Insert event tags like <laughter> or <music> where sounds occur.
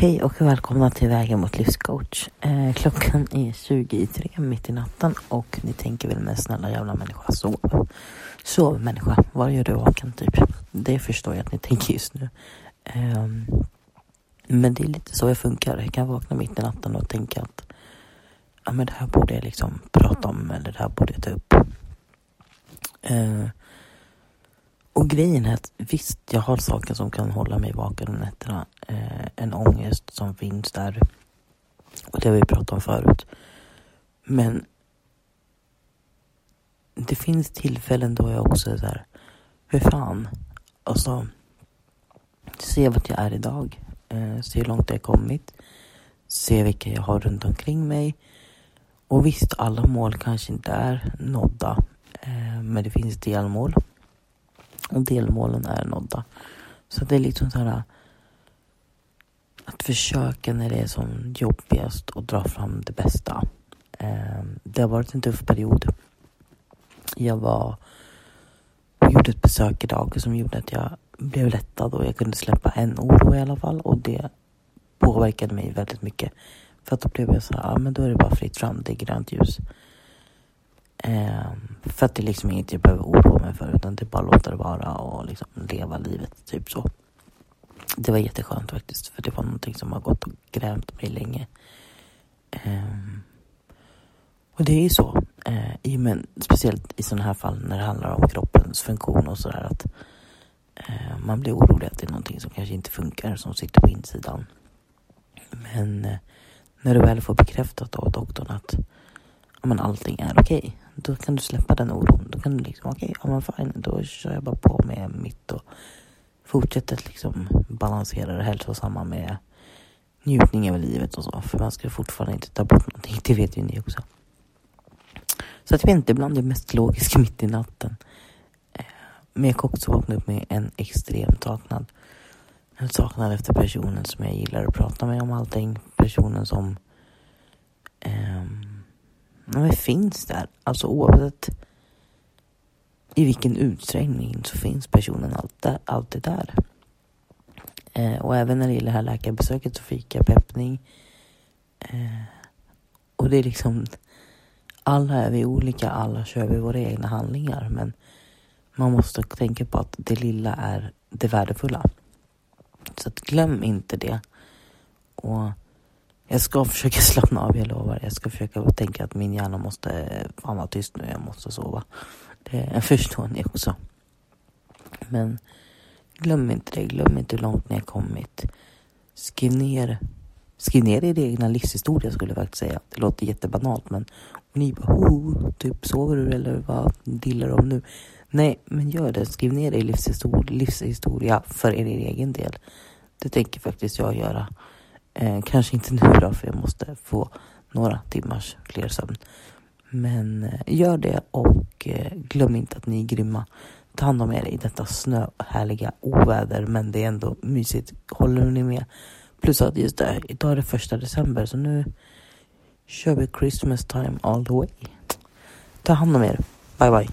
Hej och välkomna till Vägen mot livscoach. Eh, klockan är 20 i tre mitt i natten och ni tänker väl med snälla jävla människa, sov. Sov människa, vad gör du vaken typ? Det förstår jag att ni tänker just nu. Eh, men det är lite så jag funkar. Jag kan vakna mitt i natten och tänka att ja, men det här borde jag liksom prata om eller det här borde jag ta upp. Eh, och grejen är att visst, jag har saker som kan hålla mig vaken om nätterna. Eh, en ångest som finns där. Och det har vi pratat om förut. Men det finns tillfällen då jag också är såhär hur fan, alltså, se vart jag är idag. Eh, se hur långt jag har kommit. Se vilka jag har runt omkring mig. Och visst, alla mål kanske inte är nådda. Eh, men det finns delmål. Och delmålen är nådda. Så det är liksom så här äh, att försöka när det är som jobbigast och dra fram det bästa. Ehm, det har varit en tuff period. Jag var och gjorde ett besök idag som gjorde att jag blev lättad och jag kunde släppa en oro i alla fall och det påverkade mig väldigt mycket. För att då blev jag så här, ja men då är det bara fritt fram, det är grönt ljus. Ehm, för att det är liksom inget typ jag behöver oroa mig för utan det är bara att låta det vara och liksom leva livet, typ så. Det var jätteskönt faktiskt för det var någonting som har gått och grämt mig länge. Ehm, och det är ju så, ehm, eh, men, speciellt i sådana här fall när det handlar om kroppens funktion och sådär att man blir orolig att det är någonting som kanske inte funkar som sitter på insidan. Men eh, när du väl får bekräftat av doktorn att men allting är okej. Då kan du släppa den oron. Då kan du liksom, okej, okay, ja men fine, då kör jag bara på med mitt och fortsätter liksom balansera det hälsosamma med njutning över livet och så. För man ska fortfarande inte ta bort någonting, <laughs> det vet ju ni också. Så att jag vet inte, ibland det mest logiska <laughs> mitt i natten. Eh, men jag kan också vakna upp med en extrem saknad. En saknad efter personen som jag gillar att prata med om allting. Personen som eh, men finns där. Alltså oavsett i vilken utsträckning så finns personen alltid, alltid där. Eh, och även när det gäller det här läkarbesöket så fick jag peppning. Eh, och det är liksom, alla är vi olika, alla kör vi våra egna handlingar. Men man måste tänka på att det lilla är det värdefulla. Så att glöm inte det. Och jag ska <laughs> försöka slappna av, jag lovar. Jag ska försöka tänka att min hjärna måste eh, fan vara tyst nu, jag måste sova. Det <laughs> förstår ni också. Men glöm inte det, glöm inte hur långt ni har kommit. Skriv ner, skriv ner er egna livshistoria skulle jag faktiskt säga. Det låter jättebanalt men ni bara oh, typ sover du eller vad dillar om nu? Nej, men gör det. Skriv ner er livshistoria, livshistoria för er egen del. Det tänker faktiskt jag göra. Eh, kanske inte nu då, för jag måste få några timmars fler sömn. Men eh, gör det och eh, glöm inte att ni är grymma. Ta hand om er i detta snöhärliga oväder, men det är ändå mysigt. Håller ni med? Plus att just det, idag är det första december, så nu kör vi Christmas time all the way. Ta hand om er. Bye bye.